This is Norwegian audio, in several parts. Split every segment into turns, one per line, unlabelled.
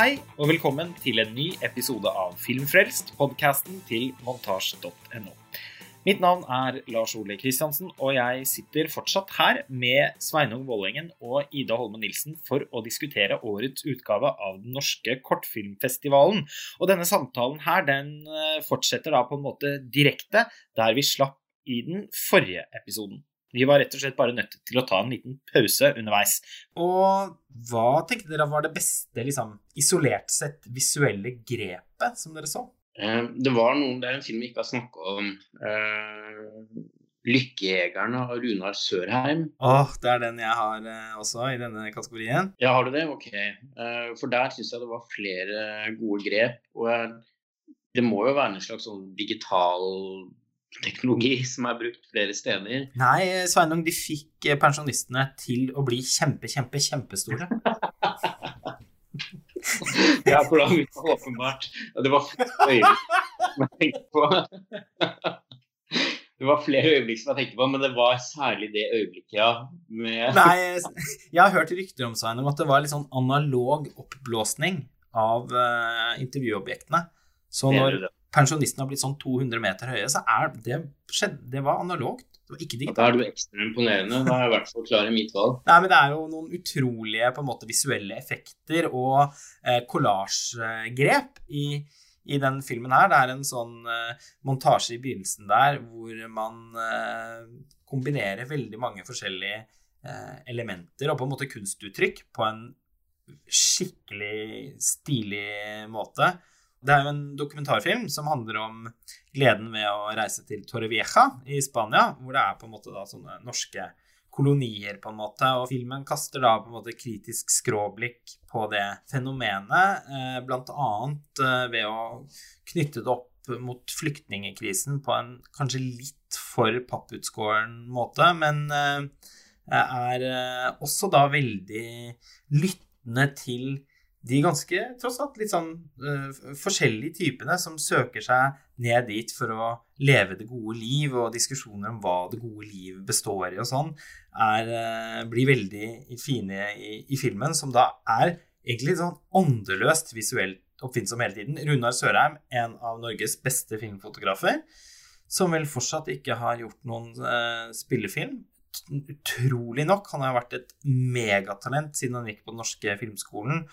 Hei og velkommen til en ny episode av Filmfrelst, podkasten til montasj.no. Mitt navn er Lars Ole Kristiansen, og jeg sitter fortsatt her med Sveinung Vålengen og Ida Holme Nilsen for å diskutere årets utgave av den norske kortfilmfestivalen. Og denne samtalen her, den eh, fortsetter da på en måte direkte der vi slapp i den forrige episoden. Vi var rett og slett bare nødt til å ta en liten pause underveis.
Og hva tenkte dere var det beste, liksom, isolert sett, visuelle grepet som dere så?
Eh, det var noen, det er en film vi ikke har snakka om. Uh, 'Lykkejegeren' av Runar Sørheim.
Åh, Det er den jeg har uh, også, i denne kategorien.
Ja, har du det? Ok. Uh, for der syns jeg det var flere gode grep. Og jeg, det må jo være en slags sånn digital teknologi som er brukt flere steder.
Nei, Sveinung, de fikk eh, pensjonistene til å bli kjempe, kjempe, kjempestore.
ja, for da åpenbart Det var flere øyeblikk som jeg tenkte på. Det var flere øyeblikk som jeg tenkte på, men det var særlig det øyeblikket, ja. Med...
Nei, jeg har hørt rykter om Sveinung at det var litt sånn analog oppblåsning av uh, intervjuobjektene. Så når pensjonistene har blitt sånn 200 meter høye, så er det, det var analogt. Det var ikke digitalt.
Da er du ekstra imponerende. Da er jeg i hvert fall klar i mitt valg.
Nei, men det er jo noen utrolige på en måte visuelle effekter og kollasjgrep eh, i, i den filmen her. Det er en sånn eh, montasje i begynnelsen der hvor man eh, kombinerer veldig mange forskjellige eh, elementer og på en måte kunstuttrykk på en skikkelig stilig måte. Det er jo en dokumentarfilm som handler om gleden ved å reise til Torrevieja i Spania, hvor det er på en måte da sånne norske kolonier, på en måte. Og filmen kaster da på en måte kritisk skråblikk på det fenomenet, eh, blant annet eh, ved å knytte det opp mot flyktningekrisen på en kanskje litt for papputskåren måte, men eh, er også da veldig lyttende til de ganske, tross alt, litt sånn uh, forskjellige typene som søker seg ned dit for å leve det gode liv, og diskusjoner om hva det gode liv består i og sånn, er, uh, blir veldig fine i, i, filmen, som da er egentlig sånn åndeløst visuelt oppfinnsom hele tiden. Runar Sørheim, en av Norges beste filmfotografer, som vel fortsatt ikke har gjort noen uh, spillefilm. Utrolig nok. Han har vært et megatalent siden han gikk på den norske filmskolen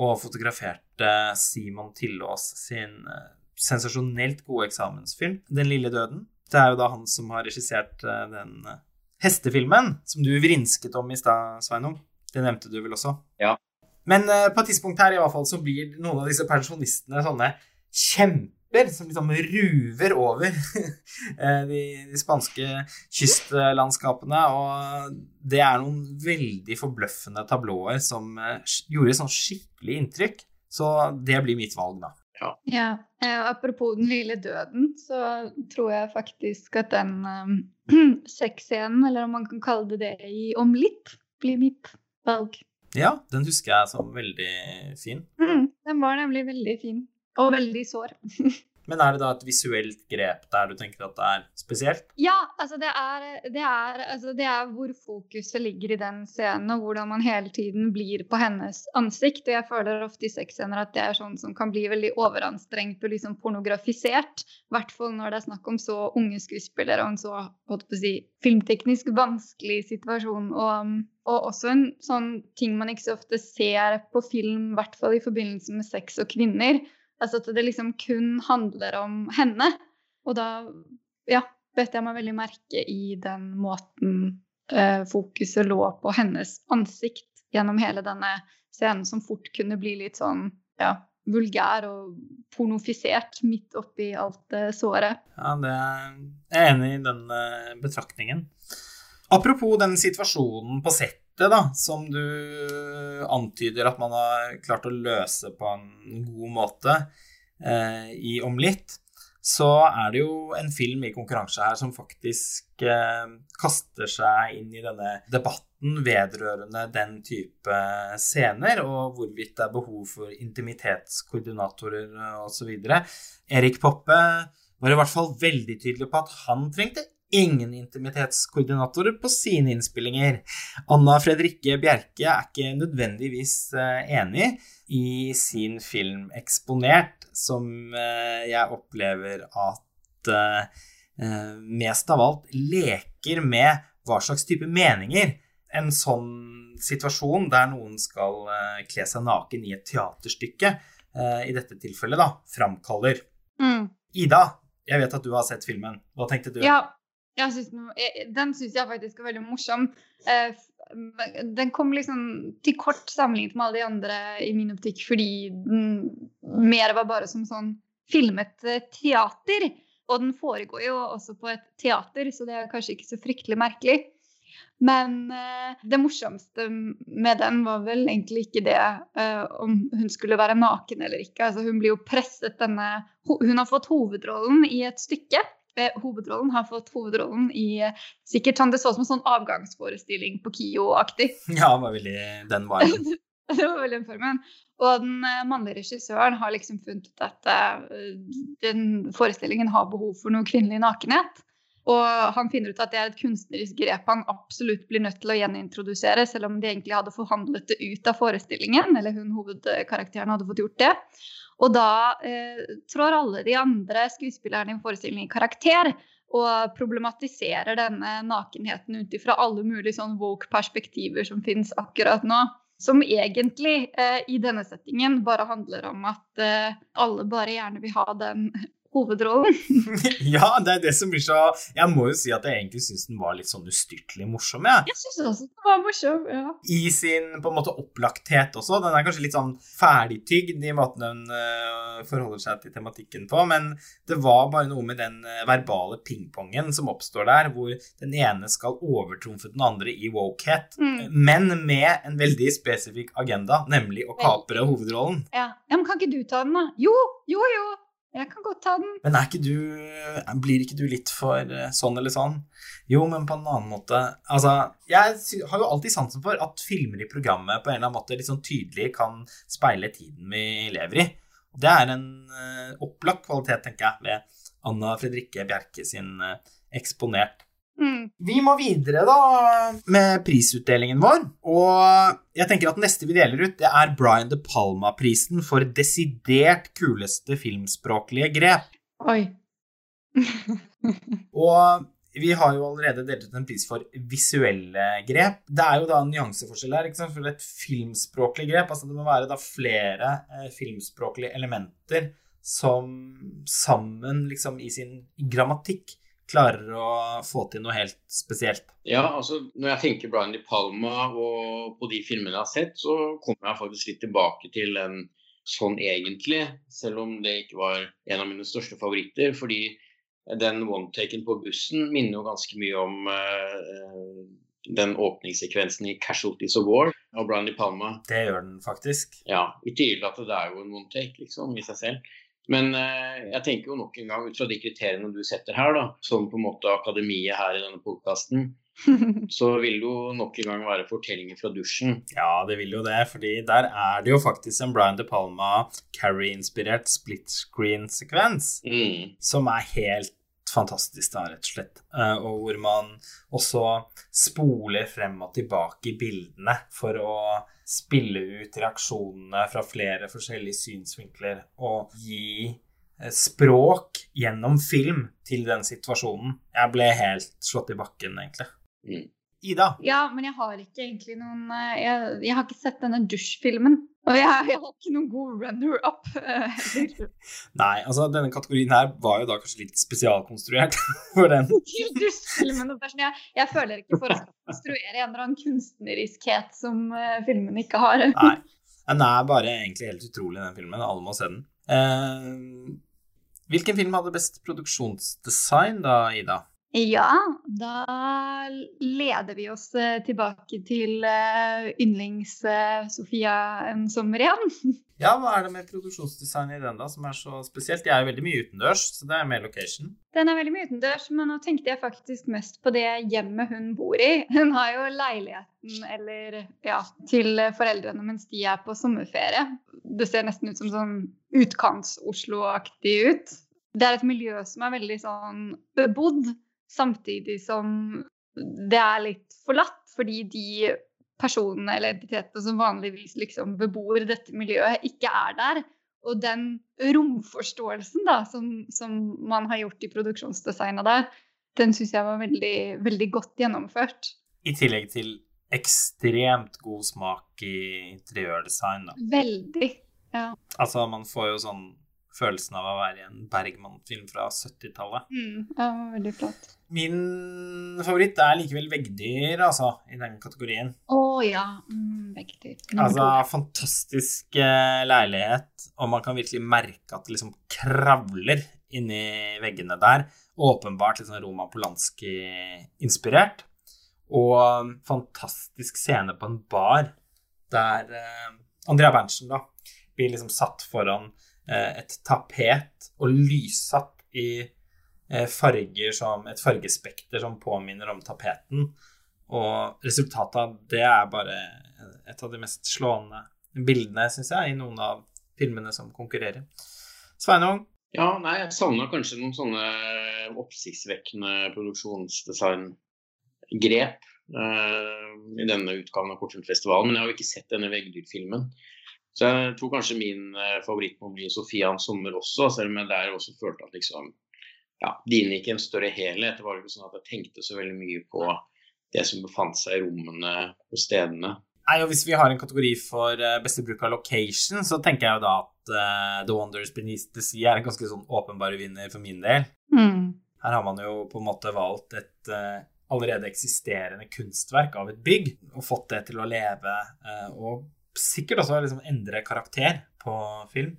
og fotograferte Simon Tillås sin eh, sensasjonelt gode eksamensfilm, 'Den lille døden'. Det er jo da han som har regissert eh, den eh, hestefilmen som du vrinsket om i stad, Sveinung. Det nevnte du vel også?
Ja.
Men på et tidspunkt her i hvert fall så blir noen av disse pensjonistene sånne kjempe klipper som liksom ruver over eh, de, de, spanske kystlandskapene. Og det er noen veldig forbløffende tablåer som eh, gjorde sånn skikkelig inntrykk. Så det blir mitt valg, da.
Ja. ja. Eh, apropos Den lille døden, så tror jeg faktisk at den um, sexscenen, eller om man kan kalle det det i Om litt, blir mitt valg.
Ja, den husker jeg som veldig fin.
Mm, den var nemlig veldig fin. Og veldig sår.
Men er det da et visuelt grep der du tenker at det er spesielt?
Ja, altså det er, det er, altså det er hvor fokuset ligger i den scenen, og hvordan man hele tiden blir på hennes ansikt. Og jeg føler ofte i sexscener at det er sånn som kan bli veldig overanstrengt og liksom pornografisert. I hvert fall når det er snakk om så unge skuespillere og en så holdt på å si, filmteknisk vanskelig situasjon. Og, og også en sånn ting man ikke så ofte ser på film, i hvert fall i forbindelse med sex og kvinner Altså at det liksom kun handler om henne. Og da ja, bet jeg meg veldig merke i den måten eh, fokuset lå på hennes ansikt gjennom hele denne scenen, som fort kunne bli litt sånn ja, vulgær og pornofisert midt oppi alt det såret.
Ja, det er jeg enig i den uh, betraktningen. Apropos den situasjonen på sett det da, som du antyder at man har klart å løse på en god måte eh, i Om litt, så er det jo en film i konkurranse her som faktisk eh, kaster seg inn i denne debatten vedrørende den type scener, og hvorvidt det er behov for intimitetskoordinatorer osv. Erik Poppe var i hvert fall veldig tydelig på at han trengte ingen intimitetskoordinatorer på sine innspillinger. Anna Fredrikke Bjerke er ikke nødvendigvis eh, enig i sin film 'Eksponert', som eh, jeg opplever at eh, mest av alt leker med hva slags type meninger en sånn situasjon der noen skal kle seg naken i et teaterstykke, i dette tilfellet, da, framkaller.
Mm.
Ida, jeg vet at du har sett filmen. Hva tenkte du?
Ja, synes den, den syns jeg faktisk er veldig morsom. Eh, den kom liksom til kort sammenlignet med alle de andre i min optikk fordi den mer var bare som sånn filmet eh, teater. Og den foregår jo også på et teater, så det er kanskje ikke så fryktelig merkelig. Men uh, det morsomste med den var vel egentlig ikke det om hun skulle være naken eller ikke. Altså, hun blir jo presset denne Hun har fått hovedrollen i et stykke hovedrollen har fått hovedrollen i sikkert sånn, Det så ut som en sånn avgangsforestilling på KIO-aktig.
Ja, det var veldig den viben.
det var veldig den formen. Og den eh, mannlige regissøren har liksom funnet ut at den forestillingen har behov for noe kvinnelig nakenhet. Og han finner ut at det er et kunstnerisk grep han absolutt blir nødt til å gjenintrodusere, selv om de egentlig hadde forhandlet det ut av forestillingen, eller hun hovedkarakteren hadde fått gjort det. Og da eh, trår alle de andre skuespillerne i forestillingen i karakter og problematiserer denne nakenheten ut ifra alle mulige sånn woke perspektiver som finnes akkurat nå. Som egentlig eh, i denne settingen bare handler om at eh, alle bare gjerne vil ha den hovedrollen.
ja, det er det som blir så Jeg må jo si at jeg egentlig syns den var litt sånn ustyrtelig morsom,
jeg. Jeg syns også den var morsom, ja.
I sin på en måte opplagthet også. Den er kanskje litt sånn ferdigtygd i måten den uh, forholder seg til tematikken på, men det var bare noe med den uh, verbale pingpongen som oppstår der, hvor den ene skal overtrumfe den andre i wokehet, mm. men med en veldig spesifikk agenda, nemlig å kapre hovedrollen.
Ja. ja, men kan ikke du ta den, da? Jo, jo, jo. Jeg kan godt ta den.
Men ikke du, blir ikke du litt for eh, sånn eller sånn? Jo, men på en annen måte Altså, jeg har jo alltid sansen for at filmer i programmet på en eller annen måte litt sånn tydelig kan speile tiden vi lever i. Og det er en uh, opplagt kvalitet, tenker jeg, ved Anna Fredrikke Bjerke sin uh, Eksponert
Mm.
Vi må videre da med prisutdelingen vår. Og jeg tenker at neste vi deler ut, det er Brian De Palma-prisen for desidert kuleste filmspråklige grep.
Oi.
og vi har jo allerede delt ut en pris for visuelle grep. Det er jo da en nyanseforskjell her. ikke sant? For et filmspråklig grep, altså det må være da flere eh, filmspråklige elementer som sammen liksom i sin grammatikk klarer å få til noe helt spesielt.
Ja, altså når jeg tenker Brian De Palma og på de filmene jeg har sett, så kommer jeg faktisk litt tilbake til en sånn egentlig, selv om det ikke var en av mine største favoritter. Fordi den one-taken på bussen minner jo ganske mye om uh, den åpningssekvensen i 'Casualties of War' av Brian De Palma.
Det gjør den faktisk.
Ja, i tvil at det er jo en one-take, liksom, i seg selv. Men eh, jeg tenker jo nok en gang ut fra de kriteriene du setter her, da, som på en måte akademiet her i denne podkasten, så vil det jo nok en gang være fortellinger fra dusjen.
Ja, det vil jo det, fordi der er det jo faktisk en Brian De Palma Carrie-inspirert split screen-sekvens
mm.
som er helt fantastisk, da, rett og slett. Uh, og hvor man også spoler frem og tilbake i bildene for å spille ut reaksjonene fra flere forskjellige synsvinkler og gi eh, språk gjennom film til den situasjonen. Jeg ble helt slått i bakken, egentlig.
Mm.
Ida?
Ja, men jeg har ikke egentlig noen eh, Jeg, jeg har ikke sett denne dusjfilmen. Og jeg, jeg har ikke noen god runner-up.
Nei, altså denne kategorien her var jo da kanskje litt spesialkonstruert for den.
Sånn, jeg, jeg føler ikke for å konstruere en eller annen kunstneriskhet som uh, filmen ikke har.
Nei, den er bare egentlig helt utrolig, den filmen. Alle må se den. Uh, hvilken film hadde best produksjonsdesign da, Ida?
Ja, da leder vi oss eh, tilbake til eh, yndlings-Sofia eh, en sommer igjen.
Ja, hva er det med produksjonsdesign i den da, som er så spesielt? De er jo veldig mye utendørs, så det er mer location.
Den er veldig mye utendørs, men nå tenkte jeg faktisk mest på det hjemmet hun bor i. Hun har jo leiligheten eller ja, til foreldrene mens de er på sommerferie. Det ser nesten ut som sånn utkants-Oslo-aktig ut. Det er et miljø som er veldig sånn bebodd samtidig som det er litt forlatt, fordi de personene eller entitetene som vanligvis liksom bebor dette miljøet, ikke er der. Og den romforståelsen da, som, som man har gjort i produksjonsdesignet der, den syns jeg var veldig, veldig godt gjennomført.
I tillegg til ekstremt god smak i interiørdesign, da.
Veldig. Ja.
Altså, man får jo sånn følelsen av å være i en Bergman-film fra 70-tallet.
Mm, ja, veldig flott.
Min favoritt er likevel veggdyr, altså, i den kategorien.
Å oh, ja. Mm, veggdyr.
Altså, fantastisk eh, leilighet, og man kan virkelig merke at det liksom kravler inni veggene der. Åpenbart litt sånn Roma Polanski-inspirert. Og fantastisk scene på en bar der eh, Andrea Berntsen da, blir liksom satt foran eh, et tapet og lyssatt i eh, farger som et fargespekter som påminner om tapeten. Og resultatet av det er bare et av de mest slående bildene, syns jeg, i noen av filmene som konkurrerer. Sveinung?
Ja, nei, jeg savna kanskje noen sånne oppsiktsvekkende produksjonsdesigngrep uh, i denne utgaven av Kortfilmfestivalen. Men jeg har jo ikke sett denne veggdyrfilmen. Så jeg tror kanskje min uh, favoritt må bli 'Sofians sommer' også, selv om jeg der også følte at liksom ja, det inngikk en større helhet. Det var ikke sånn at jeg tenkte så veldig mye på det som befant seg i rommene og stedene.
Nei, og Hvis vi har en kategori for uh, beste bruk av location, så tenker jeg jo da at uh, The Wonders Beneath the Sea er en ganske sånn åpenbar vinner for min del.
Mm.
Her har man jo på en måte valgt et uh, allerede eksisterende kunstverk av et bygg og fått det til å leve, og sikkert også liksom endre karakter på film.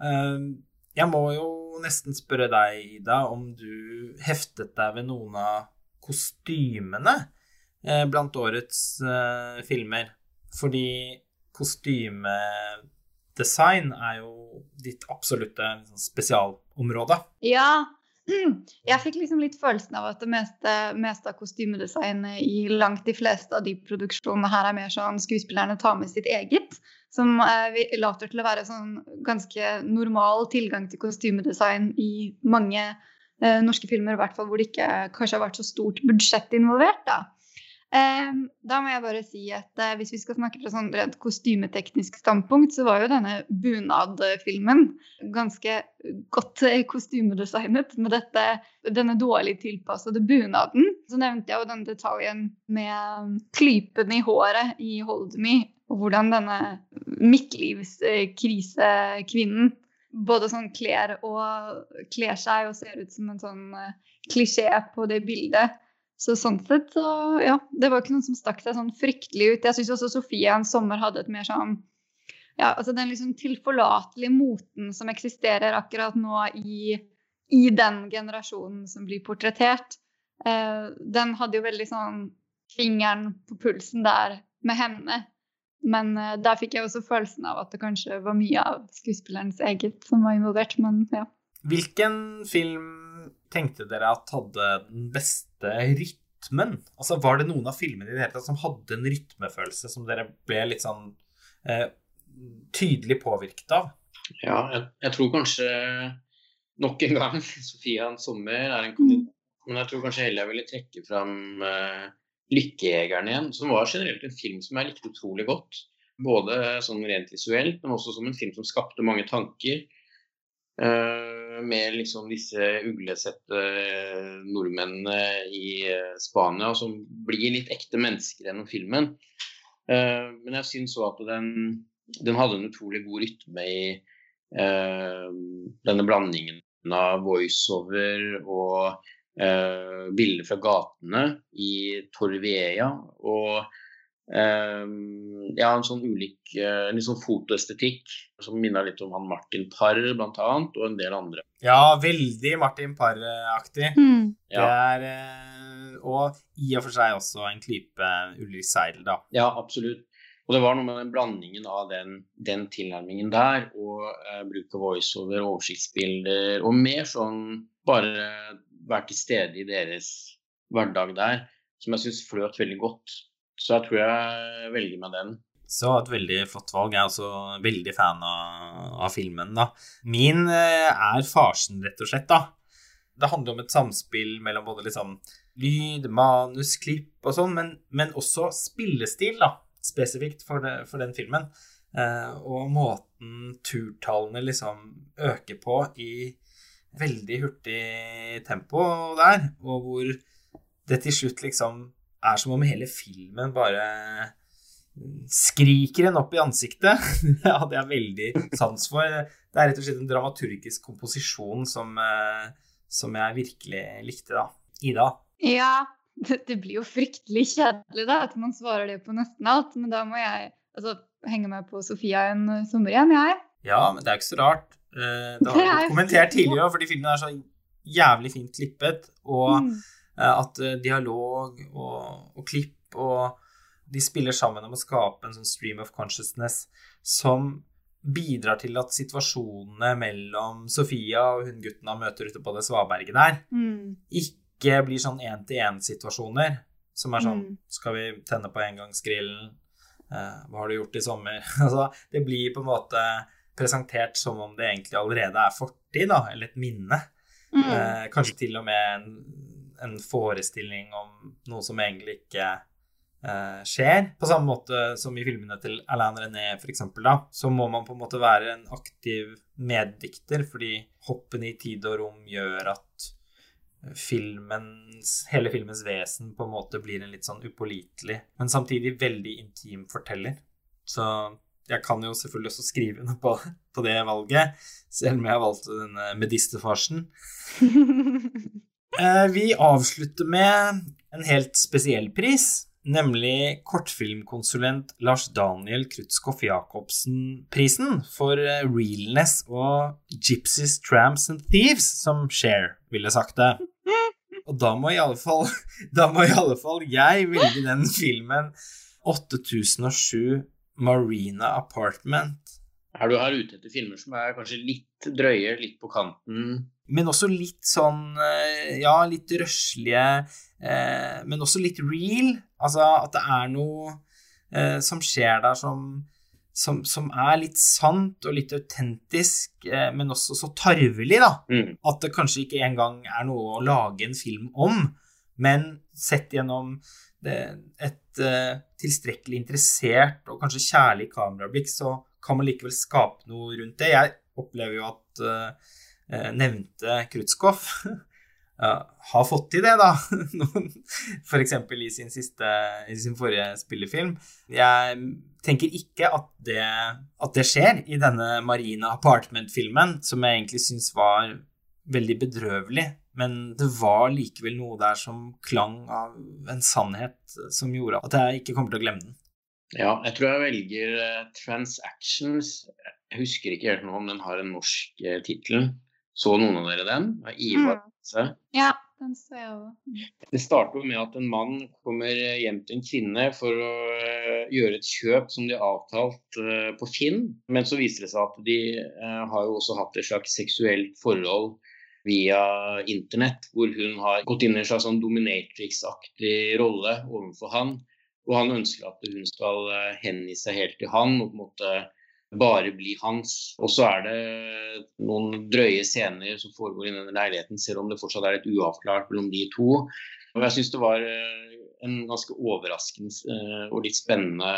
Jeg må jo nesten spørre deg, Ida, om du heftet deg ved noen av kostymene blant årets filmer. Fordi kostymedesign er jo ditt absolutte liksom, spesialområde.
Ja. Jeg fikk liksom litt følelsen av at det meste, meste av kostymedesignet i langt de fleste av de produksjonene her er mer sånn skuespillerne tar med sitt eget. Som eh, later til å være sånn ganske normal tilgang til kostymedesign i mange eh, norske filmer, i hvert fall hvor det ikke kanskje har vært så stort budsjett involvert. da. Eh, da må jeg bare si at eh, hvis vi skal snakke fra sånn rent kostymeteknisk standpunkt, så var jo denne bunadfilmen ganske godt eh, kostymedesignet med dette, denne dårlig tilpassede bunaden. Så nevnte jeg jo den detaljen med klypen i håret i Hold Me, og hvordan denne midtlivskrisekvinnen både sånn kler og kler seg og ser ut som en sånn klisjé på det bildet. Så sånn sett, så ja. Det var ikke noen som stakk seg sånn fryktelig ut. Jeg syns også Sofie en sommer hadde et mer sånn Ja, altså den liksom tilforlatelige moten som eksisterer akkurat nå i, i den generasjonen som blir portrettert, eh, den hadde jo veldig sånn fingeren på pulsen der med henne. Men eh, der fikk jeg også følelsen av at det kanskje var mye av skuespillerens eget som var involvert. Men ja.
Hvilken film tenkte dere at hadde den beste rytmen? Altså, Var det noen av filmene i det hele tatt som hadde en rytmefølelse som dere ble litt sånn eh, tydelig påvirket av?
Ja, jeg, jeg, tror kanskje nok en gang Sofia en sommer er en kandidat. Men jeg tror kanskje heller jeg ville trekke fram eh, 'Lykkejegeren' igjen, som var generelt en film som jeg likte utrolig godt. Både sånn rent visuelt, men også som en film som skapte mange tanker. Uh, med liksom disse uglesette nordmennene i uh, Spania som blir litt ekte mennesker gjennom filmen. Uh, men jeg syns òg at den, den, hadde en utrolig god rytme i denne blandingen av voiceover og bilder fra gatene i Torvieja. Og Um, ja, en sånn ulik uh, litt sånn fotoestetikk som minner litt om han Martin Parr bl.a. og en del andre.
Ja, veldig Martin Parr-aktig.
Mm.
Det er uh, Og i og for seg også en klype Ulrik Seidel, da.
Ja, absolutt. Og det var noe med den blandingen av den, den tilnærmingen der, og uh, bruk av voiceover, oversiktsbilder, og mer sånn bare være til stede i deres hverdag der, som jeg syns fløt veldig godt. Så jeg tror jeg velger meg den.
Så et veldig flott valg. Jeg er også veldig fan av, av filmen, da. Min eh, er Farsen, rett og slett, da. det handler om et samspill mellom både liksom lyd, manus, klipp og sånn, men, men, også spillestil, da, spesifikt for, det, for den filmen. Eh, og måten turtallene liksom øker på i veldig hurtig tempo der, og hvor det til slutt liksom er som om hele filmen bare skriker en opp i ansiktet. det hadde jeg veldig sans for. Det er rett og slett en dramaturgisk komposisjon som, eh, som jeg virkelig likte, da. Ida?
Ja, det, det, blir jo fryktelig kjedelig da, at man svarer det på nesten alt. Men da må jeg altså, henge meg på Sofia en sommer igjen, jeg.
Ja, men det er ikke så rart. Eh, det har jeg kommentert tidligere fordi filmen er så jævlig fint klippet. Og mm. At dialog og, og klipp og de spiller sammen om å skape en sånn stream of consciousness som bidrar til at situasjonene mellom Sofia og hun gutten han møter ute på det svaberget der, mm. ikke blir sånn én-til-én-situasjoner som er sånn mm. Skal vi tenne på engangsgrillen? Eh, hva har du gjort i sommer? altså, det blir på en måte presentert som om det egentlig allerede er fortid, da, eller et minne. Mm. Eh, kanskje til og med en, en forestilling om noe som egentlig ikke eh, skjer. På samme måte som i filmene til Alain René f.eks., da, så må man på en måte være en aktiv meddikter, fordi hoppene i tid og rom gjør at filmens, hele filmens vesen på en måte blir en litt sånn upålitelig, men samtidig veldig intim forteller. Så jeg kan jo selvfølgelig også skrive noe på, på det valget, selv om jeg valgte denne medisterfarsen. Eh, vi avslutter med en helt spesiell pris nemlig kortfilmkonsulent Lars Daniel Krutskoff Jacobsen-prisen for eh, realness og Gypsies, Tramps and Thieves, som Cher ville sagt det. Og da må i alle fall, da må i alle fall jeg velge den filmen 8007 Marina Apartment.
Er du her ute etter filmer som er kanskje litt drøye, litt på kanten?
Men også litt sånn eh, Ja, litt røslige, eh, men også litt real. Altså at det er noe eh, som skjer der som, som, som, er litt sant og litt autentisk, eh, men også så tarvelig, da. Mm. At det kanskje ikke engang er noe å lage en film om, men sett gjennom det, et tilstrekkelig interessert og kanskje kjærlig kamerablikk, så kan man likevel skape noe rundt det. Jeg opplever jo at nevnte Krutskov, har fått til det, da. F.eks. i sin siste, i sin forrige spillefilm. Jeg tenker ikke at det, at det skjer i denne Marina Apartment-filmen, som jeg egentlig syns var veldig bedrøvelig. Men det var likevel noe der som klang av en sannhet som gjorde at jeg ikke kommer til å glemme den.
Ja, jeg tror jeg velger uh, Transactions. Jeg husker ikke helt nå om den har en norsk uh, tittel. Så noen av dere den? Av Ivar
mm. Ja, den så jeg òg. Mm.
Det starter med at en mann kommer hjem til en kvinne for å uh, gjøre et kjøp som de har avtalt uh, på Finn. Men så viser det seg at de uh, har jo også hatt et slags seksuelt forhold via internett, hvor hun har gått inn i en slags sånn dominatrix-aktig rolle overfor han. Og han ønsker at hun skal hengi seg helt til han og på en måte bare bli hans. Og så er det noen drøye scener som foregår i denne leiligheten, selv om det fortsatt er litt uavklart mellom de to. Og jeg syns det var eh, en ganske overraskende eh, og litt spennende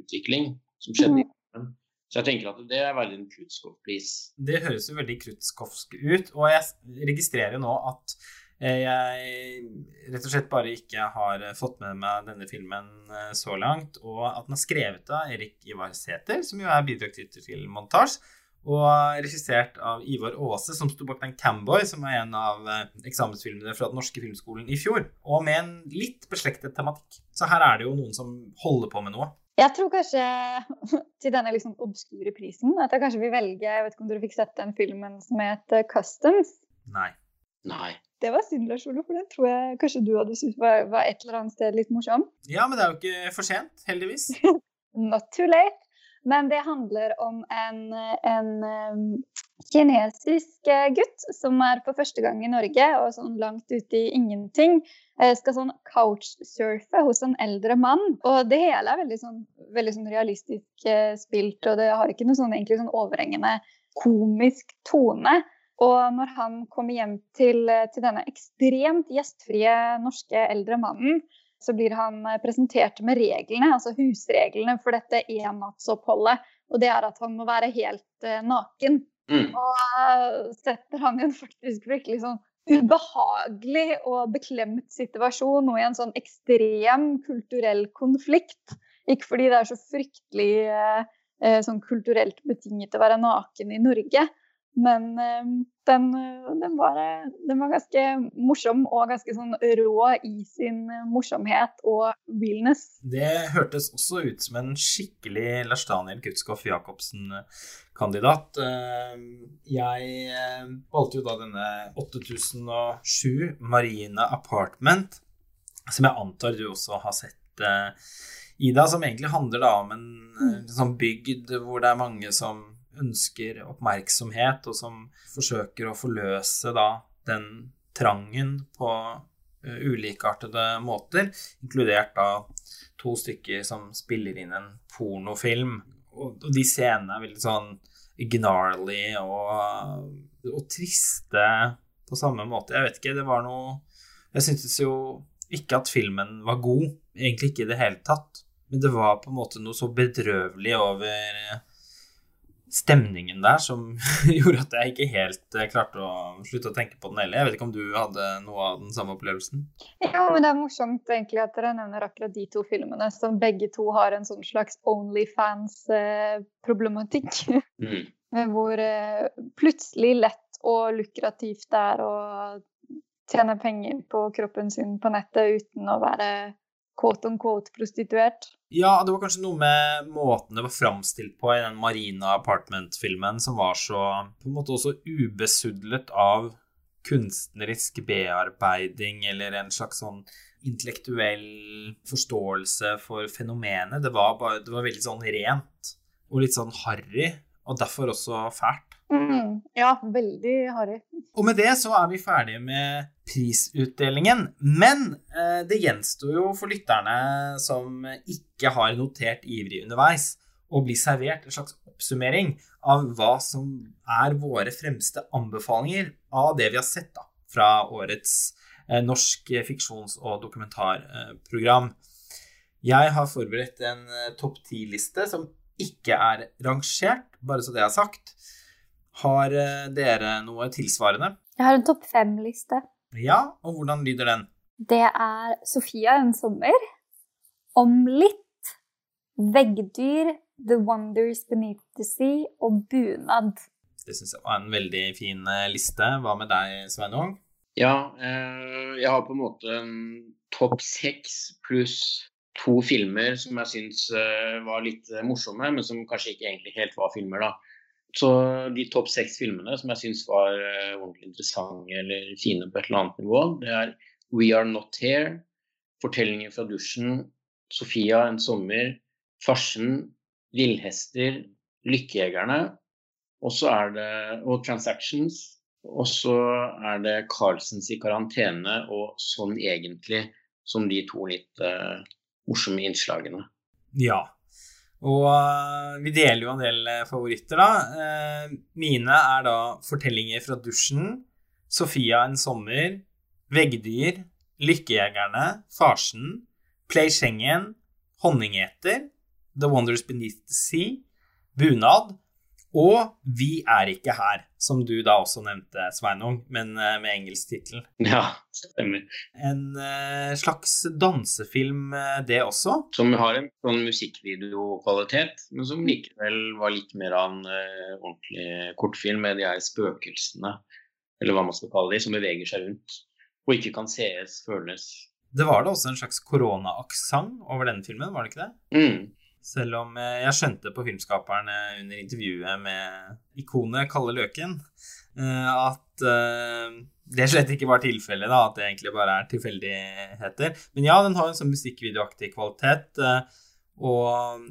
utvikling som skjedde. Mm. Så jeg tenker at det er veldig en Krutskov-pris.
Det høres jo veldig krutskovsk ut, og jeg registrerer nå at jeg rett og slett bare ikke har eh, fått med meg denne filmen eh, så langt. Og at den er skrevet av Erik Ivar Sæther, som jo er bidragsyter til montasje. Og regissert av Ivar Aase, som sto bak den Camboy, som er en av eksamensfilmene fra Den norske filmskolen i fjor. Og med en litt beslektet tematikk. Så her er det jo noen som holder på med noe.
Jeg tror kanskje til denne liksom obskure prisen at jeg kanskje vil velge Jeg vet ikke om dere fikk sett den filmen som het Customs?
Nei.
Nei.
Det var synd, Lars Ole, for den tror jeg kanskje du hadde syntes var, var, et eller annet sted litt morsom.
Ja, men det er jo ikke for sent, heldigvis.
Not too late. Men det handler om en, en kinesisk eh, gutt som er for første gang i Norge og sånn langt ute i ingenting. Eh, skal sånn couchsurfe hos en eldre mann. Og det hele er veldig sånn, veldig sånn realistisk uh, spilt, og det har ikke noe sånn, egentlig sånn overhengende komisk tone. Og når han kommer hjem til, til denne ekstremt gjestfrie norske eldre mannen, så blir han presentert med reglene, altså husreglene for dette ennattsoppholdet. Og det er at han må være helt uh, naken.
Mm.
Og uh, setter han i en faktisk virkelig sånn ubehagelig og beklemt situasjon og i en sånn ekstrem kulturell konflikt. Ikke fordi det er så fryktelig uh, sånn kulturelt betinget å være naken i Norge, men eh, den, den, var, den, var, ganske morsom og ganske sånn rå i sin morsomhet og realness.
Det hørtes også ut som en skikkelig Lars Daniel Kutskoff Jacobsen-kandidat. Eh, jeg eh, valgte jo da denne 8007 Marina Apartment, som jeg antar du også har sett. Ida, som egentlig handler da om en mm. sånn bygd hvor det er mange som ønsker oppmerksomhet, og som forsøker å forløse da den trangen på uh, ulikeartede måter, inkludert da to stykker som spiller inn en pornofilm. Og de scenene er veldig sånn gnarly og, og, triste på samme måte. Jeg vet ikke, det var noe Jeg syntes jo ikke at filmen var god, egentlig ikke i det hele tatt. Men det var på en måte noe så bedrøvelig over stemningen der som gjorde at jeg ikke helt eh, klarte å slutte å tenke på den heller. Jeg vet ikke om du hadde noe av den samme opplevelsen?
Ja, men det er morsomt egentlig at dere nevner akkurat de to filmene, som begge to har en sånn slags Onlyfans-problematikk. Mm. Hvor eh, plutselig lett og lukrativt det er å tjene penger på kroppen sin på nettet uten å være quote on quote prostituert.
Ja, det var kanskje noe med måten det var framstilt på i den Marina Apartment-filmen, som var så på en måte også ubesudlet av kunstnerisk bearbeiding eller en slags sånn intellektuell forståelse for fenomenet. Det var, bare, det var veldig sånn rent og litt sånn harry, og derfor også fælt.
Mm, ja, veldig harry.
Og med det så er vi ferdige med prisutdelingen. Men eh, det gjenstår jo for lytterne som ikke har notert ivrig underveis, å bli servert en slags oppsummering av hva som er våre fremste anbefalinger av det vi har sett da, fra årets eh, norsk fiksjons- og dokumentarprogram. Jeg har forberedt en eh, topp ti-liste som ikke er rangert, bare så det er sagt. Har eh, dere noe tilsvarende?
Jeg har en topp fem-liste.
Ja, og hvordan lyder den?
Det er Sofia en sommer. Om litt. Veggdyr. The Wonders Beneath the Sea og bunad.
Det syns jeg var en veldig fin eh, liste. Hva med deg, Sveinung?
Ja, eh, jeg har på en måte en topp seks pluss to filmer som jeg syns var litt morsomme, men som kanskje ikke egentlig helt var filmer, da. Så de topp seks filmene som jeg syns var uh, ordentlig interessante eller fine på et eller annet nivå, det er We Are Not Here, Fortellinger fra dusjen, Sofia en sommer, Farsen, Villhester, Lykkejegerne, og så er det og Transactions. Og så er det Carlsens i karantene og Sånn egentlig som de to litt uh, morsomme innslagene.
Ja, og uh, vi deler jo en del uh, favoritter, da. Uh, mine er da 'Fortellinger fra dusjen', 'Sofia en sommer', 'Veggdyr', 'Lykkejegerne', 'Farsen', 'Play Schengen', 'Honningeter', 'The Wonders Beneath the Sea', 'Bunad', og Vi er ikke her, som du da også nevnte, Sveinung, men uh, med engelsk tittel.
Ja, stemmer.
En uh, slags dansefilm, uh, det også?
Som har en sånn musikkvideokvalitet, men som likevel var litt mer av en ordentlig kortfilm med de her spøkelsene, eller hva man skal kalle de, som beveger seg rundt og ikke kan sees, føles.
Det var da også en slags koronaaksent over denne filmen, var det ikke det?
Mm.
Selv om eh, jeg skjønte på filmskaperne under intervjuet med ikonet Kalle Løken eh, at eh, det slett ikke var tilfellet, da, at det egentlig bare er tilfeldigheter. Men ja, den har en sånn musikkvideoaktig kvalitet og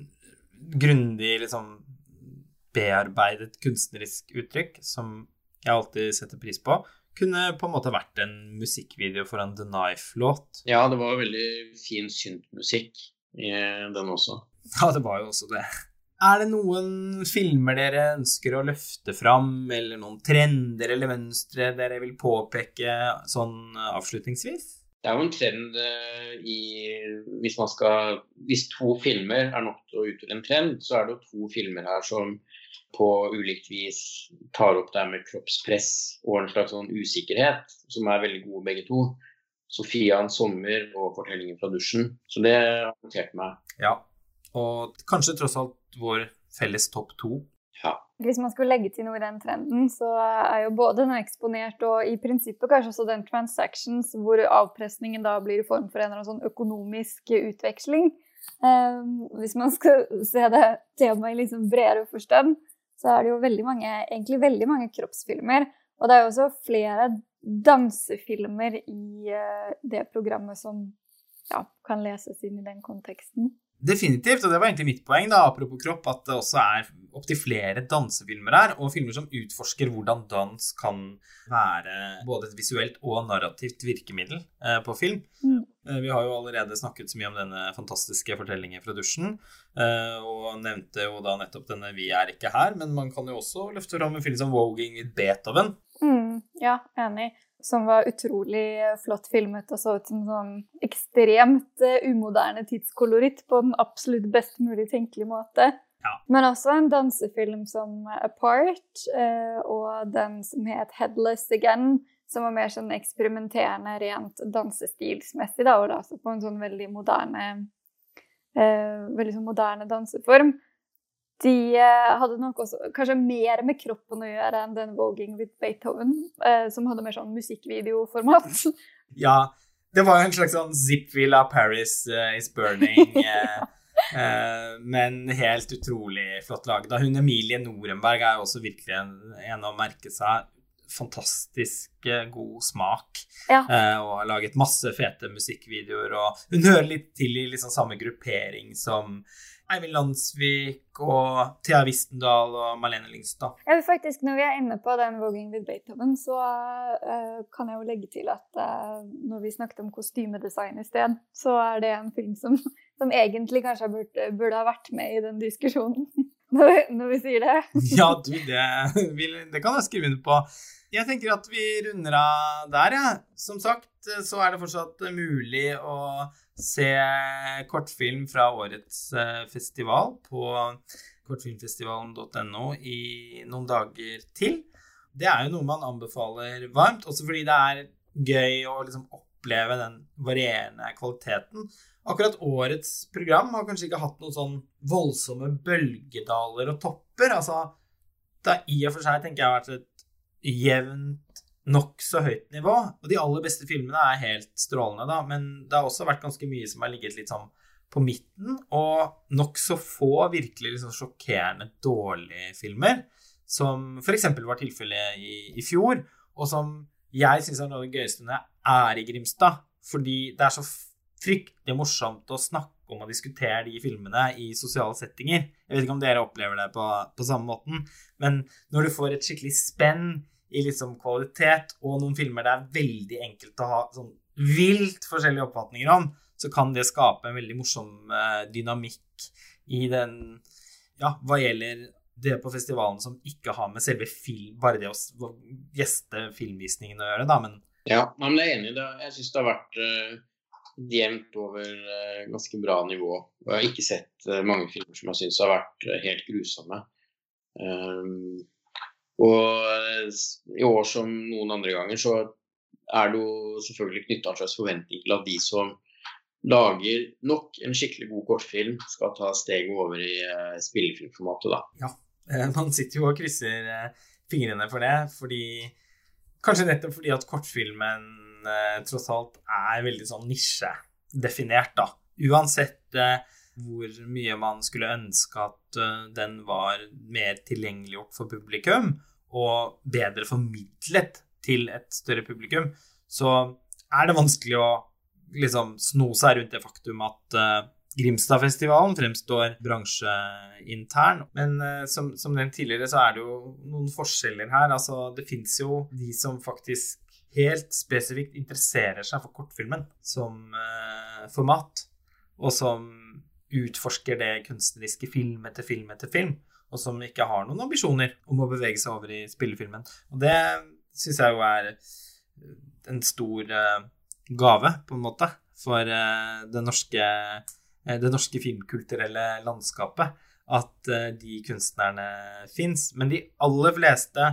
grundig liksom bearbeidet kunstnerisk uttrykk, som jeg alltid setter pris på. Kunne på en måte vært en musikkvideo for en The Knife-låt.
Ja, det var veldig fin syntmusikk i den også.
Ja, det var jo også det. Er det noen filmer dere ønsker å løfte fram, eller noen trender eller mønstre dere vil påpeke sånn avslutningsvis?
Det er jo en trend eh, i hvis, man skal, hvis to filmer er nok til å utgjøre en trend, så er det jo to filmer her som på ulikt vis tar opp det med kroppspress og en slags sånn usikkerhet, som er veldig gode begge to. 'Sofia en sommer' og 'Fortellingen fra dusjen'. Så det har notert meg.
Ja, og kanskje tross alt vår felles topp to.
Ja.
Hvis man skulle legge til noe i den trenden, så er jo både den eksponert og i prinsippet kanskje også den transactions, hvor avpresningen da blir i form for en eller annen sånn økonomisk utveksling. Um, hvis man skal se det temaet i liksom bredere forstand, så er det jo veldig mange, egentlig veldig mange kroppsfilmer. Og det er jo også flere dansefilmer i uh, det programmet som ja, kan leses inn i den konteksten.
Definitivt, og det var egentlig mitt poeng, da, apropos kropp, at det også er opptil flere dansefilmer her, og filmer som utforsker hvordan dans kan være både et visuelt og narrativt virkemiddel eh, på film. Mm. Vi har jo allerede snakket så mye om denne fantastiske fortellingen fra dusjen, eh, og nevnte jo da nettopp denne 'Vi er ikke her', men man kan jo også løfte fram en film som 'Woging with Beethoven'.
Ja, enig som var utrolig flott filmet og så ut som sånn ekstremt uh, umoderne tidskoloritt på den absolutt best mulig tenkelige måte.
Ja.
Men også en dansefilm som Apart, uh, og den som het Headless Again, som var mer sånn eksperimenterende rent dansestilsmessig, da, og da også på en sånn veldig moderne uh, veldig sånn moderne danseform de eh, hadde nok også kanskje mer med kroppen å gjøre enn den 'Voging with Beethoven', eh, som hadde mer sånn musikkvideoformat.
Ja, det var jo en slags sånn av Paris uh, is burning. Uh, uh, men helt utrolig flott laget. Hun Emilie Norenberg er jo også virkelig en, en å merke seg. Fantastisk god smak.
Ja.
og har laget masse fete musikkvideoer. Og hun hører litt til i liksom samme gruppering som Eivind Landsvik og Thea Wistendal og Marlene Lyngstad.
Ja, faktisk, når vi er inne på den Voging with Beethoven', så uh, kan jeg jo legge til at uh, når vi snakket om kostymedesign i sted, så er det en film som, som egentlig kanskje burde, burde, ha vært med i den diskusjonen. når, vi, når vi sier det.
ja, du, det, det kan jeg skrive under på. Jeg tenker at vi runder av der, jeg. Ja. Som sagt så er det fortsatt mulig å se kortfilm fra årets eh, festival på kortfilmfestivalen.no i noen dager til. Det er jo noe man anbefaler varmt, også fordi det er gøy å liksom oppleve den varierende kvaliteten. Akkurat årets program har kanskje ikke hatt noen sånn voldsomme bølgedaler og topper. Altså, det har i og for seg, tenker jeg, vært et jevnt nokså høyt nivå. Og de aller beste filmene er helt strålende, da, men det har også vært ganske mye som har ligget litt sånn på midten, og nokså få virkelig liksom sjokkerende dårlige filmer, som f.eks. var tilfellet i, i, fjor, og som jeg syns er noe av det gøyeste når jeg er i Grimstad, fordi det er så fryktelig morsomt å snakke om og diskutere de filmene i sosiale settinger. Jeg vet ikke om dere opplever det på, på samme måten, men når du får et skikkelig spenn i liksom kvalitet, og noen filmer det er veldig enkelt å ha sånn vilt forskjellige oppfatninger om, så kan det skape en veldig morsom uh, dynamikk i den Ja, hva gjelder det på festivalen som ikke har med selve film, bare det å gjeste filmvisningen å gjøre, da, men
Ja, men jeg er enig i det. Jeg syns det har vært uh, jevnt over uh, ganske bra nivå. Og jeg har ikke sett mange filmer som jeg syns har vært helt grusomme. Um, og eh, i år som noen andre ganger så er det jo selvfølgelig knytta en slags forventning til at de som lager nok en skikkelig god kortfilm, skal ta steget over i uh, spillefilmformatet, da.
Ja, eh, man sitter jo og krysser fingrene for det, fordi Kanskje nettopp fordi at kortfilmen tross alt er veldig sånn nisjedefinert, da. Uansett hvor mye man skulle ønske at den var mer tilgjengeliggjort for publikum, og bedre formidlet til et større publikum, så er det vanskelig å liksom sno seg rundt det faktum at uh, Grimstadfestivalen fremstår bransjeintern. Men uh, som, som nevnt tidligere, så er det jo noen forskjeller her. Altså, det fins jo de som faktisk helt spesifikt interesserer seg for kortfilmen som uh, format, og som utforsker det kunstneriske film etter film etter film, og som ikke har noen ambisjoner om å bevege seg over i spillefilmen. Og det syns jeg jo er en stor uh, gave, på en måte, for uh, det, norske, det norske filmkulturelle landskapet. At de kunstnerne fins. Men de aller fleste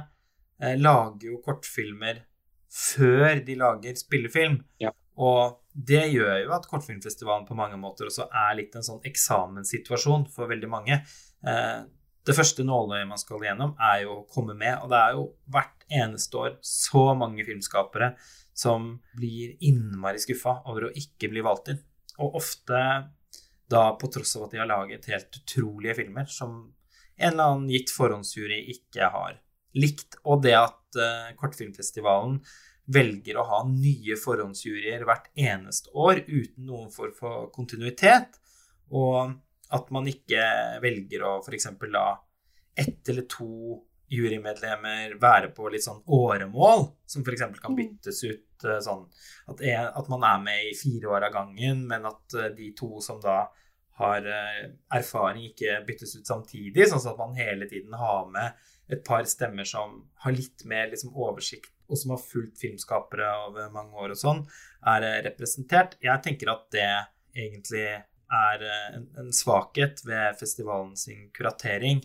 lager jo kortfilmer før de lager spillefilm.
Ja.
Og det gjør jo at Kortfilmfestivalen på mange måter også er litt en sånn eksamenssituasjon for veldig mange. Eh, det første nåløyet man skal gjennom, er jo å komme med. Og det er jo hvert eneste år så mange filmskapere som blir innmari skuffa over å ikke bli valgt inn. Og ofte da på tross av at de har laget helt utrolige filmer som en eller annen gitt forhåndsjury ikke har likt. Og det at uh, Kortfilmfestivalen velger å ha nye forhåndsjuryer hvert eneste år uten noen form for kontinuitet, og at man ikke velger å f.eks. la ett eller to jurymedlemmer være på litt sånn åremål, som f.eks. kan mm. byttes ut eh, sånn at, en, at, man er med i fire år av gangen, men at eh, de to som da har eh, erfaring, ikke byttes ut samtidig, sånn at man hele tiden har med et par stemmer som har litt mer liksom, oversikt og som har fulgt filmskapere over mange år og sånn, er eh, representert. Jeg tenker at det egentlig er eh, en, en svakhet ved festivalen sin kuratering.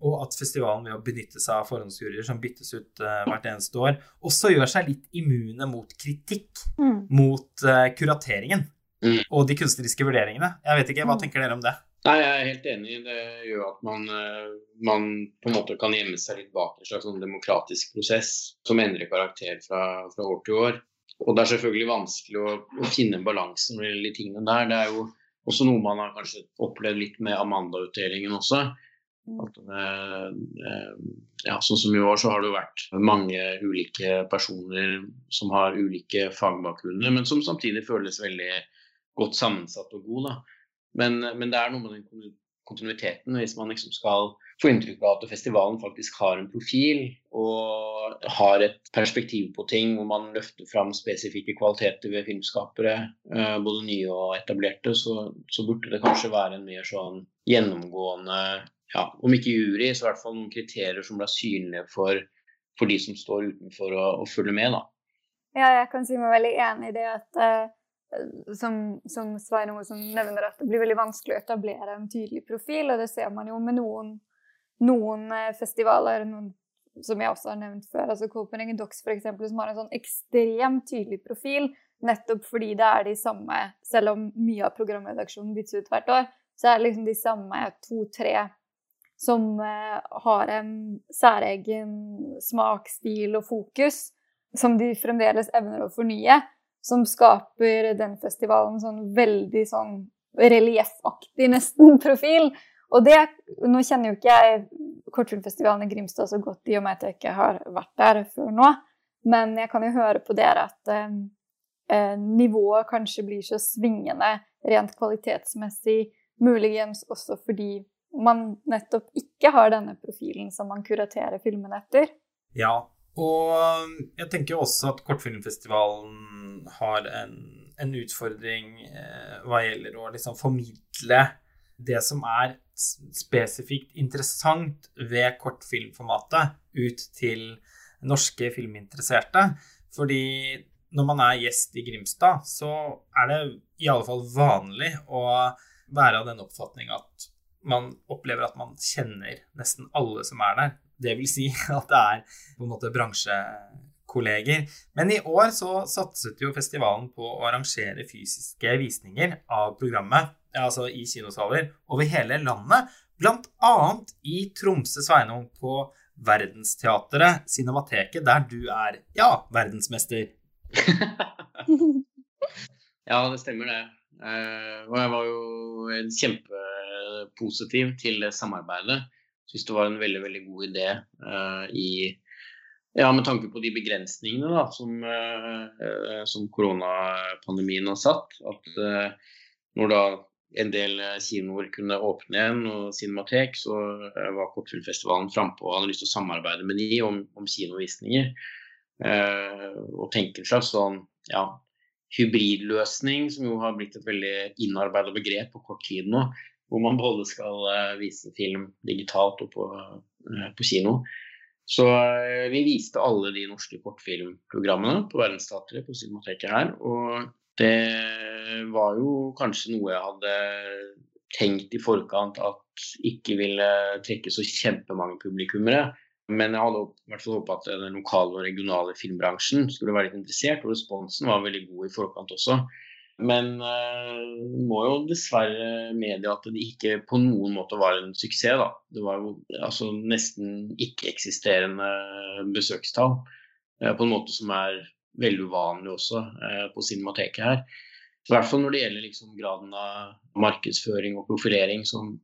Og at festivalen ved å benytte seg av forhåndsjuryer som byttes ut uh, hvert eneste år, også gjør seg litt immune mot kritikk mm. mot uh, kurateringen mm. og de kunstneriske vurderingene. Jeg vet ikke, Hva mm. tenker dere om det?
Nei, Jeg er helt enig. Det gjør at man, eh, man, på en måte kan gjemme seg litt bak en slags sånn demokratisk prosess som endrer karakter fra, fra, år til år. Og Det er selvfølgelig vanskelig å, å finne balansen gjelder de tingene der. Det er jo også noe man har kanskje opplevd litt med Amanda-utdelingen også. At, eh, eh, ja, sånn som i år så har det jo vært mange ulike personer som har ulike fagbakgrunner, men som samtidig føles veldig godt sammensatt og god. da. Men, men, det er noe med den kontinuiteten. Hvis man liksom skal få inntrykk av at festivalen faktisk har en profil og har et perspektiv på ting hvor man løfter fram spesifikke kvaliteter ved filmskapere, eh, både nye og etablerte, så, så burde det kanskje være en mer sånn gjennomgående ja, Om ikke jury, så i hvert fall noen kriterier som blir synlige for, for de som står utenfor å, og følge med. da.
Ja, jeg kan si meg veldig enig i det at uh som, som Svein Ove nevner, at det blir veldig vanskelig å etablere en tydelig profil. Og det ser man jo med noen, noen eh, festivaler, noen, som jeg også har nevnt før. altså Copenhagen Docs f.eks., som har en sånn ekstremt tydelig profil. Nettopp fordi det er de samme Selv om mye av programredaksjonen byttes ut hvert år, så er det liksom de samme to-tre som uh, har en særegen smak, stil og fokus, som de fremdeles evner å fornye som skaper den festivalen sånn veldig sånn relieffaktig nesten profil. Og det Nå kjenner jo ikke jeg kortfilmfestivalen i Grimstad så godt i og med at jeg ikke har vært der før nå, men jeg kan jo høre på dere at eh, eh nivået kanskje blir så svingende rent kvalitetsmessig, muligens også fordi man nettopp ikke har denne profilen som man kuraterer filmene etter.
Ja, og jeg tenker også at Kortfilmfestivalen har en, en utfordring eh, hva gjelder å liksom formidle det som er spesifikt interessant ved kortfilmformatet ut til norske filminteresserte. Fordi når man er gjest i Grimstad, så er det i alle fall vanlig å være av den oppfatning at man opplever at man kjenner nesten alle som er der. Det vil si at det er på en måte bransjekolleger. Men i år så satset jo festivalen på å arrangere fysiske visninger av programmet, altså i kinosaler, over hele landet. Blant annet i Tromsø, Sveinung, på Verdensteatret, Cinemateket, der du er, ja, verdensmester.
ja, det stemmer det. Eh, og jeg var jo kjempepositiv til samarbeidet syns det var en veldig, veldig god idé uh, i ja, med tanke på de begrensningene da, som, uh, som koronapandemien har satt. At uh, når da en del kinoer kunne åpne igjen, og Cinematek, så var Kortfilmfestivalen frampå og hadde lyst til å samarbeide med de om, om kinovisninger. og tenke en slags sånn ja, hybridløsning, som jo har blitt et veldig innarbeida begrep på kort tid nå. Hvor man både skal vise film digitalt og på, på kino. Så vi viste alle de norske kortfilmprogrammene på Verdensteatret på Cinemateket her. Og det var jo kanskje noe jeg hadde tenkt i forkant at ikke ville trekke så kjempemange publikummere. Men jeg hadde i hvert fall håpa at den lokale og regionale filmbransjen skulle være litt interessert, og responsen var veldig god i forkant også. Men uh, må jo dessverre medie at det ikke på noen måte var en suksess. da. Det var jo altså, nesten ikke-eksisterende besøkstall. Uh, på en måte som er veldig uvanlig også uh, på Cinemateket her. I hvert fall når det gjelder liksom, graden av markedsføring og profilering som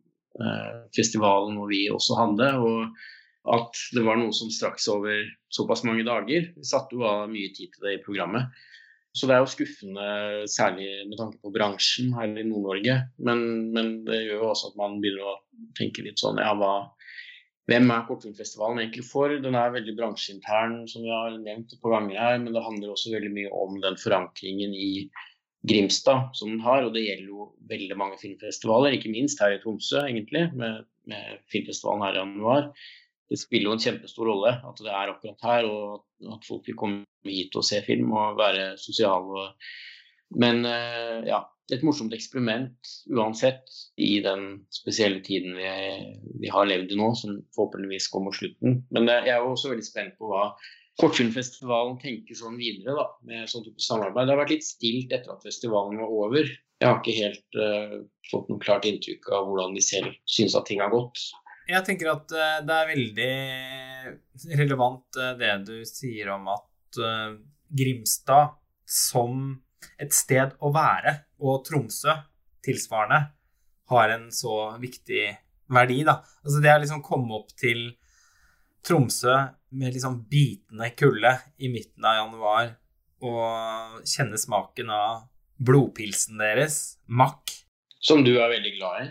festivalen og vi også hadde. og at det var noe som straks over såpass mange dager. Vi satte jo av mye tid til det i programmet. Så det er jo skuffende, særlig med tanke på bransjen her i Nord-Norge. Men, men, det gjør jo også at man begynner å tenke litt sånn ja, hva, hvem er Kortfilmfestivalen egentlig for? Den er veldig bransjeintern, som vi har nevnt et par ganger her. Men det handler også veldig mye om den forankringen i Grimstad som den har. Og det gjelder jo veldig mange filmfestivaler, ikke minst her i Tromsø, egentlig, med, med filmfestivalen her i januar det spiller jo en kjempestor rolle at det er akkurat her, og at folk vil komme hit og se film og være sosiale. Men eh, ja, et morsomt eksperiment uansett i den spesielle tiden vi, vi, har levd i nå, som forhåpentligvis mot slutten. Men jeg er jo også veldig spent på hva Kortfilmfestivalen tenker sånn videre da, med sånn type samarbeid. Det har vært litt stilt etter at festivalen var over. Jeg har ikke helt uh, fått noe klart inntrykk av hvordan de selv syns at ting har gått.
Jeg tenker at eh, det er veldig relevant eh, det du sier om at eh, Grimstad som et sted å være, og Tromsø tilsvarende, har en så viktig verdi, da. Altså det å liksom komme opp til Tromsø med liksom bitende kulde i midten av januar og kjenne smaken av blodpilsen deres, Mack.
Som du er veldig glad i?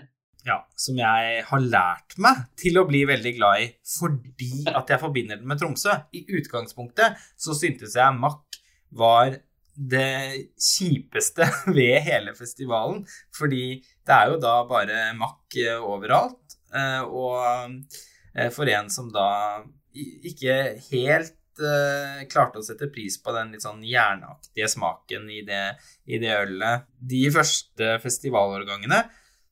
Ja, som jeg har lært meg til å bli veldig glad i fordi at jeg forbinder den med Tromsø. I utgangspunktet så syntes jeg Mack var det kjipeste ved hele festivalen. Fordi det er jo da bare Mack eh, overalt. Eh, og eh, for en som da ikke helt klarte å sette pris på den litt sånn jernaktige smaken i det, i det ølet De første festivalårgangene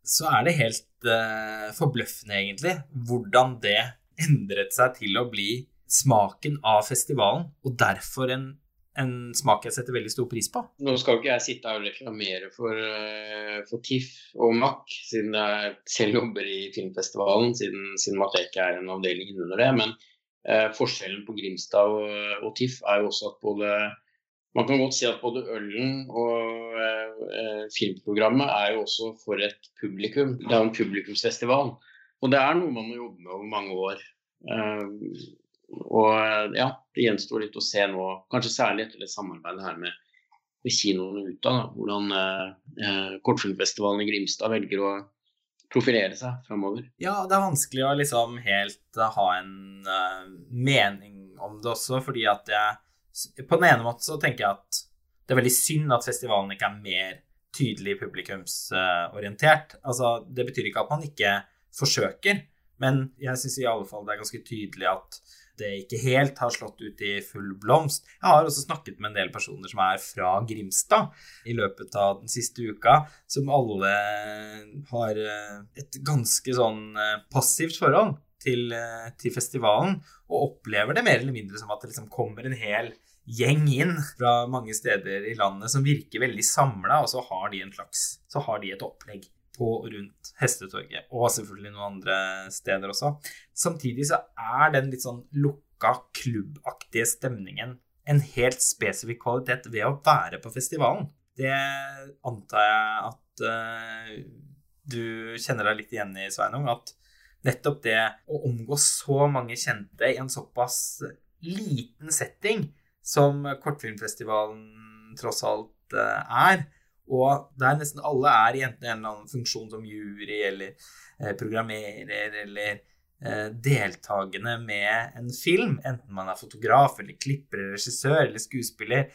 så er det helt uh, forbløffende, egentlig, hvordan det endret seg til å bli smaken av festivalen, og derfor en, en smak jeg setter veldig stor pris på.
Nå skal ikke jeg sitte og reklamere for, uh, for TIFF og MAC, siden jeg selv jobber i filmfestivalen, siden Cinemateket er en avdeling under det. Men uh, forskjellen på Grimstad og, og TIFF er jo også at både man kan godt si at både ølen og eh, filmprogrammet er jo også for et publikum. Det er jo en publikumsfestival. Og det er noe man må jobbe med over mange år. Eh, og ja, det gjenstår litt å se nå, kanskje særlig etter det samarbeidet her med, med kinoene ut av, hvordan eh, Kortfilmfestivalen i Grimstad velger å profilere seg framover.
Ja, det er vanskelig å liksom helt ha en uh, mening om det også, fordi at jeg på den ene måten så tenker jeg at det er veldig synd at festivalen ikke er mer tydelig publikumsorientert. Altså, det betyr ikke at man ikke forsøker, men jeg syns i alle fall det er ganske tydelig at det ikke helt har slått ut i full blomst. Jeg har også snakket med en del personer som er fra Grimstad i løpet av den siste uka, som alle har eh, et ganske sånn eh, passivt forhold til, eh, til festivalen, og opplever det mer eller mindre som at det liksom kommer en hel gjeng inn fra mange steder i landet som virker veldig samla, og så har de en slags Så har de et opplegg på og rundt Hestetorget, og selvfølgelig noen andre steder også. Samtidig så er den litt sånn lukka, klubbaktige stemningen en helt spesifikk kvalitet ved å være på festivalen. Det antar jeg at uh, du kjenner deg litt igjen i, Sveinung. At nettopp det å omgå så mange kjente i en såpass liten setting som Kortfilmfestivalen tross alt eh, er. Og der nesten alle er i enten en eller annen funksjon som jury eller eh, programmerer eller eh, deltakende med en film, enten man er fotograf eller klipper eller regissør eller skuespiller,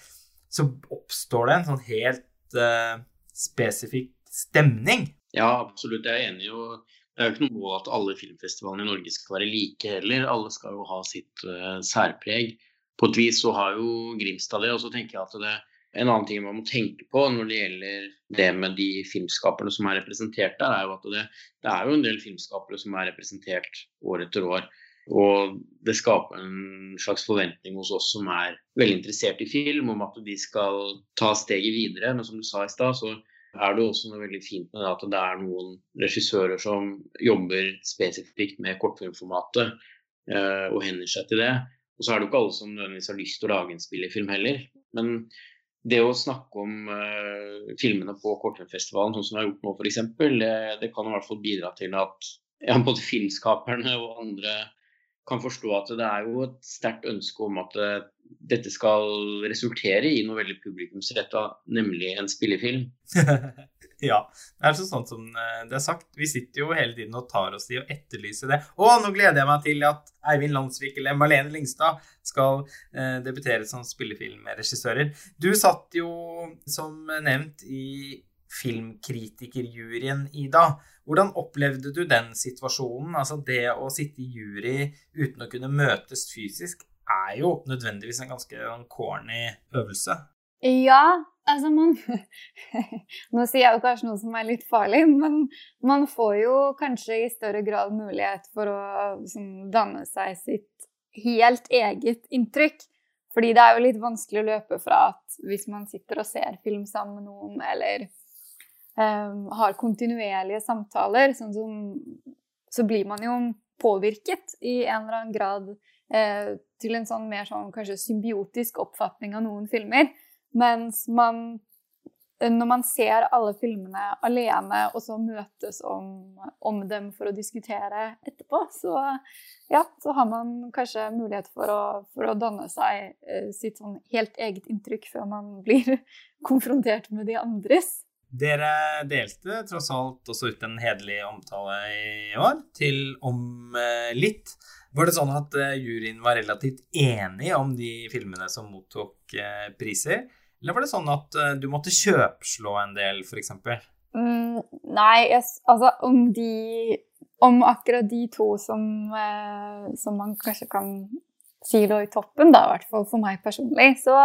så oppstår det en sånn helt uh, spesifikk stemning
Ja, absolutt. Jeg er enig. og Det er jo ikke noe mål at alle filmfestivalene i Norge skal være like heller. Alle skal jo ha sitt uh, særpreg. På et vis så har jo Grimstad det. Og så tenker jeg at det en annen ting man må tenke på når det gjelder det med de filmskaperne som er representert der, er jo at det, det er jo en del filmskapere som er representert år etter år. Og det skaper en slags forventning hos oss som er veldig interessert i film, om at de skal ta steget videre. Men som du sa i stad, så er det også noe veldig fint med det at det er noen regissører som jobber spesifikt med kortfilmformatet eh, og hender seg til det. Og så er det jo ikke alle som nødvendigvis har lyst til å lage en spillefilm heller. Men det å snakke om uh, filmene på Kortfilmfestivalen, sånn som vi har gjort nå f.eks., det, det kan i hvert fall bidra til at ja, både filmskaperne og andre kan forstå at det er jo et sterkt ønske om at uh, dette skal resultere i noe veldig publikumsretta, nemlig en spillefilm.
ja. Det er så sånn som eh, det er sagt. Vi sitter jo hele tiden og tar oss i å etterlyse det. Å, nå gleder jeg meg til at Eivind Landsvik eller Marlene Lingstad skal eh, debutere som spillefilmregissører. Du satt jo, som nevnt, i filmkritikerjuryen, Ida. Hvordan opplevde du den situasjonen? Altså det å sitte i jury uten å kunne møtes fysisk er jo nødvendigvis en ganske corny øvelse.
Ja, altså man Nå sier jeg jo kanskje noe som er litt farlig, men man får jo kanskje i større grad mulighet for å sånn, danne seg sitt helt eget inntrykk. Fordi det er jo litt vanskelig å løpe fra at hvis man sitter og ser film sammen med noen, eller um, har kontinuerlige samtaler, sånn som, så blir man jo påvirket i en eller annen grad eh, til en sånn mer sånn kanskje symbiotisk oppfatning av noen filmer. Mens man når man ser alle filmene alene, og så møtes om, om, dem for å diskutere etterpå, så, ja, så har man kanskje mulighet for å, for å danne seg eh, sitt sånn helt eget inntrykk før man blir konfrontert med de andres.
Dere delte tross alt også ut en hederlig omtale i år til Om eh, litt. Var det sånn at eh, juryen var relativt enig om de filmene som mottok eh, priser? Eller var det sånn at du måtte kjøpslå en del, f.eks.?
Mm, nei, yes, altså om de Om akkurat de to som, som man kanskje kan si lå i toppen, da i hvert fall for meg personlig, så,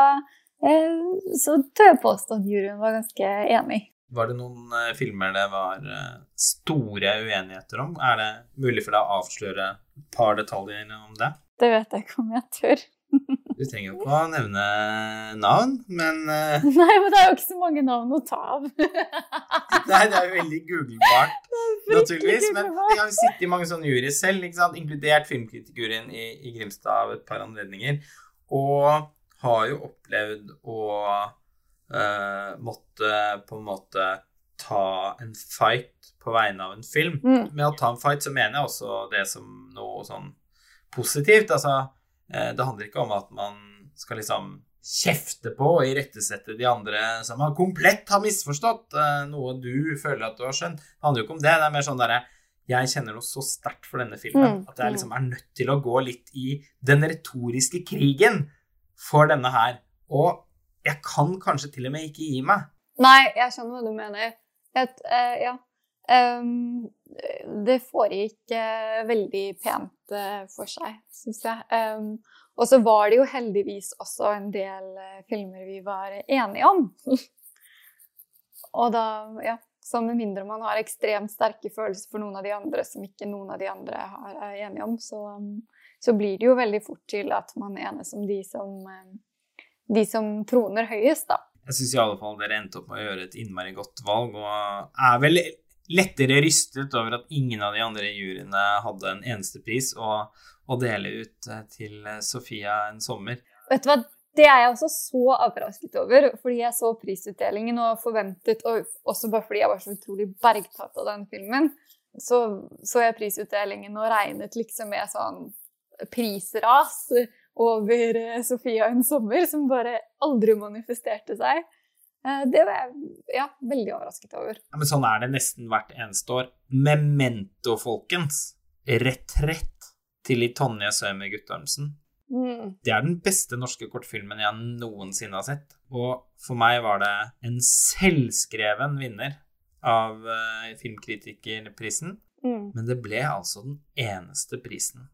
så tør jeg påstå at juryen var ganske enig.
Var det noen filmer det var store uenigheter om? Er det mulig for deg å avsløre et par detaljer om det?
Det vet jeg ikke om jeg tør.
du trenger jo ikke å nevne navn, men uh...
Nei, men det er jo ikke så mange navn å ta av.
Nei, det er jo veldig googlebart, naturligvis. Men jeg har jo sittet i mange sånne juryer selv, inkludert filmkritikerjuryen i, i Grimstad av et par anledninger, og har jo opplevd å uh, måtte på en måte ta en fight på vegne av en film. Mm. Med å ta en fight så mener jeg også det som noe sånn positivt. Altså, uh, det handler ikke om at man skal liksom kjefte på og irettesette de andre som har komplett har misforstått uh, noe du føler at du har skjønt. Det handler jo ikke om det. Det er mer sånn derre jeg kjenner noe så sterkt for denne filmen mm, at jeg liksom er nødt til å gå litt i den retoriske krigen for denne her. Og jeg kan kanskje til og med ikke gi meg.
Nei, jeg skjønner hva du mener. Et, uh, ja. Um, det foregikk uh, veldig pent uh, for seg, syns jeg. Um, og så var det jo heldigvis også en del filmer vi var enige om. og da, ja Så med mindre man har ekstremt sterke følelser for noen av de andre som ikke noen av de andre har, er enige om, så, um, så blir det jo veldig fort til at man enes om de som de som troner høyest, da.
Jeg syns i alle fall dere endte opp med å gjøre et innmari godt valg, og er vel lettere rystet over at ingen av de andre juryene hadde en eneste pris å, å dele ut eh, til eh, Sofia en sommer.
Vet du hva, det er jeg også så overrasket over, fordi jeg så prisutdelingen og forventet, og også bare fordi jeg var så utrolig bergtatt av den filmen, så så jeg prisutdelingen og regnet liksom med sånn prisras over eh, Sofia en sommer, som bare aldri manifesterte seg. Eh, det var jeg ja, veldig overrasket over.
Ja, men sånn er det nesten hvert eneste år. Memento, folkens. Retrett til i Tonje Sømer Guttormsen. Mm. Det er den beste norske kortfilmen jeg noensinne har sett. Og for meg var det en selvskreven vinner av eh, Filmkritikerprisen.
Mm.
Men det ble altså den eneste prisen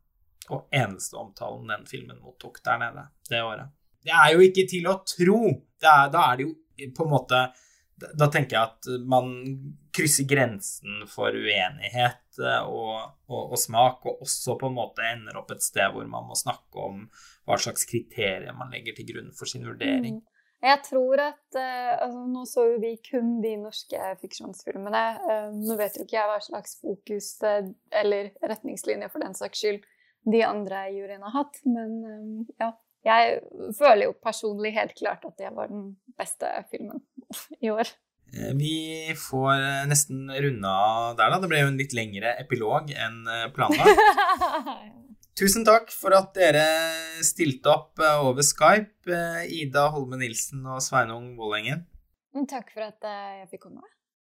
og eneste omtalen den filmen mottok der nede det året. Det er jo ikke til å tro! Er, da er det jo på en måte Da tenker jeg at man krysser grensen for uenighet eh, og, og, og smak, og også på en måte ender opp et sted hvor man må snakke om hva slags kriterier man legger til grunn for sin vurdering.
Mm. Jeg tror at eh, altså, Nå så jo vi kun de norske fiksjonsfilmene. Eh, nå vet jo ikke jeg hva slags fokus eller retningslinjer for den saks skyld de andre juryene har hatt, men eh, ja. Jeg føler jo personlig helt klart at det var den beste filmen i år.
Eh, Vi får eh, nesten runde av der, da. Det ble jo en litt lengre epilog enn planlagt. Tusen takk for at dere stilte opp over Skype, Ida Holme Nilsen og Sveinung Vålengen.
Takk for at jeg fikk komme.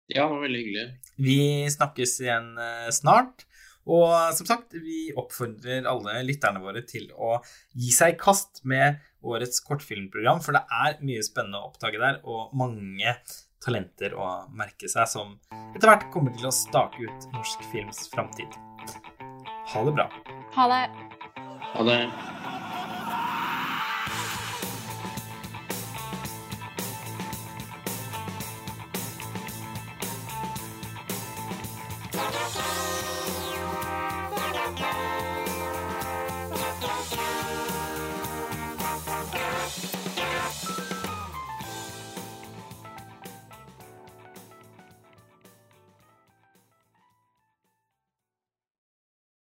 Ja, det var veldig hyggelig.
Vi snakkes igjen snart. Og som sagt, vi oppfordrer alle lytterne våre til å gi seg i kast med årets kortfilmprogram, for det er mye spennende å oppdage der, og mange talenter å merke seg som etter hvert kommer til å stake ut norsk films framtid. Ha det bra.
Ha det.
Ha det.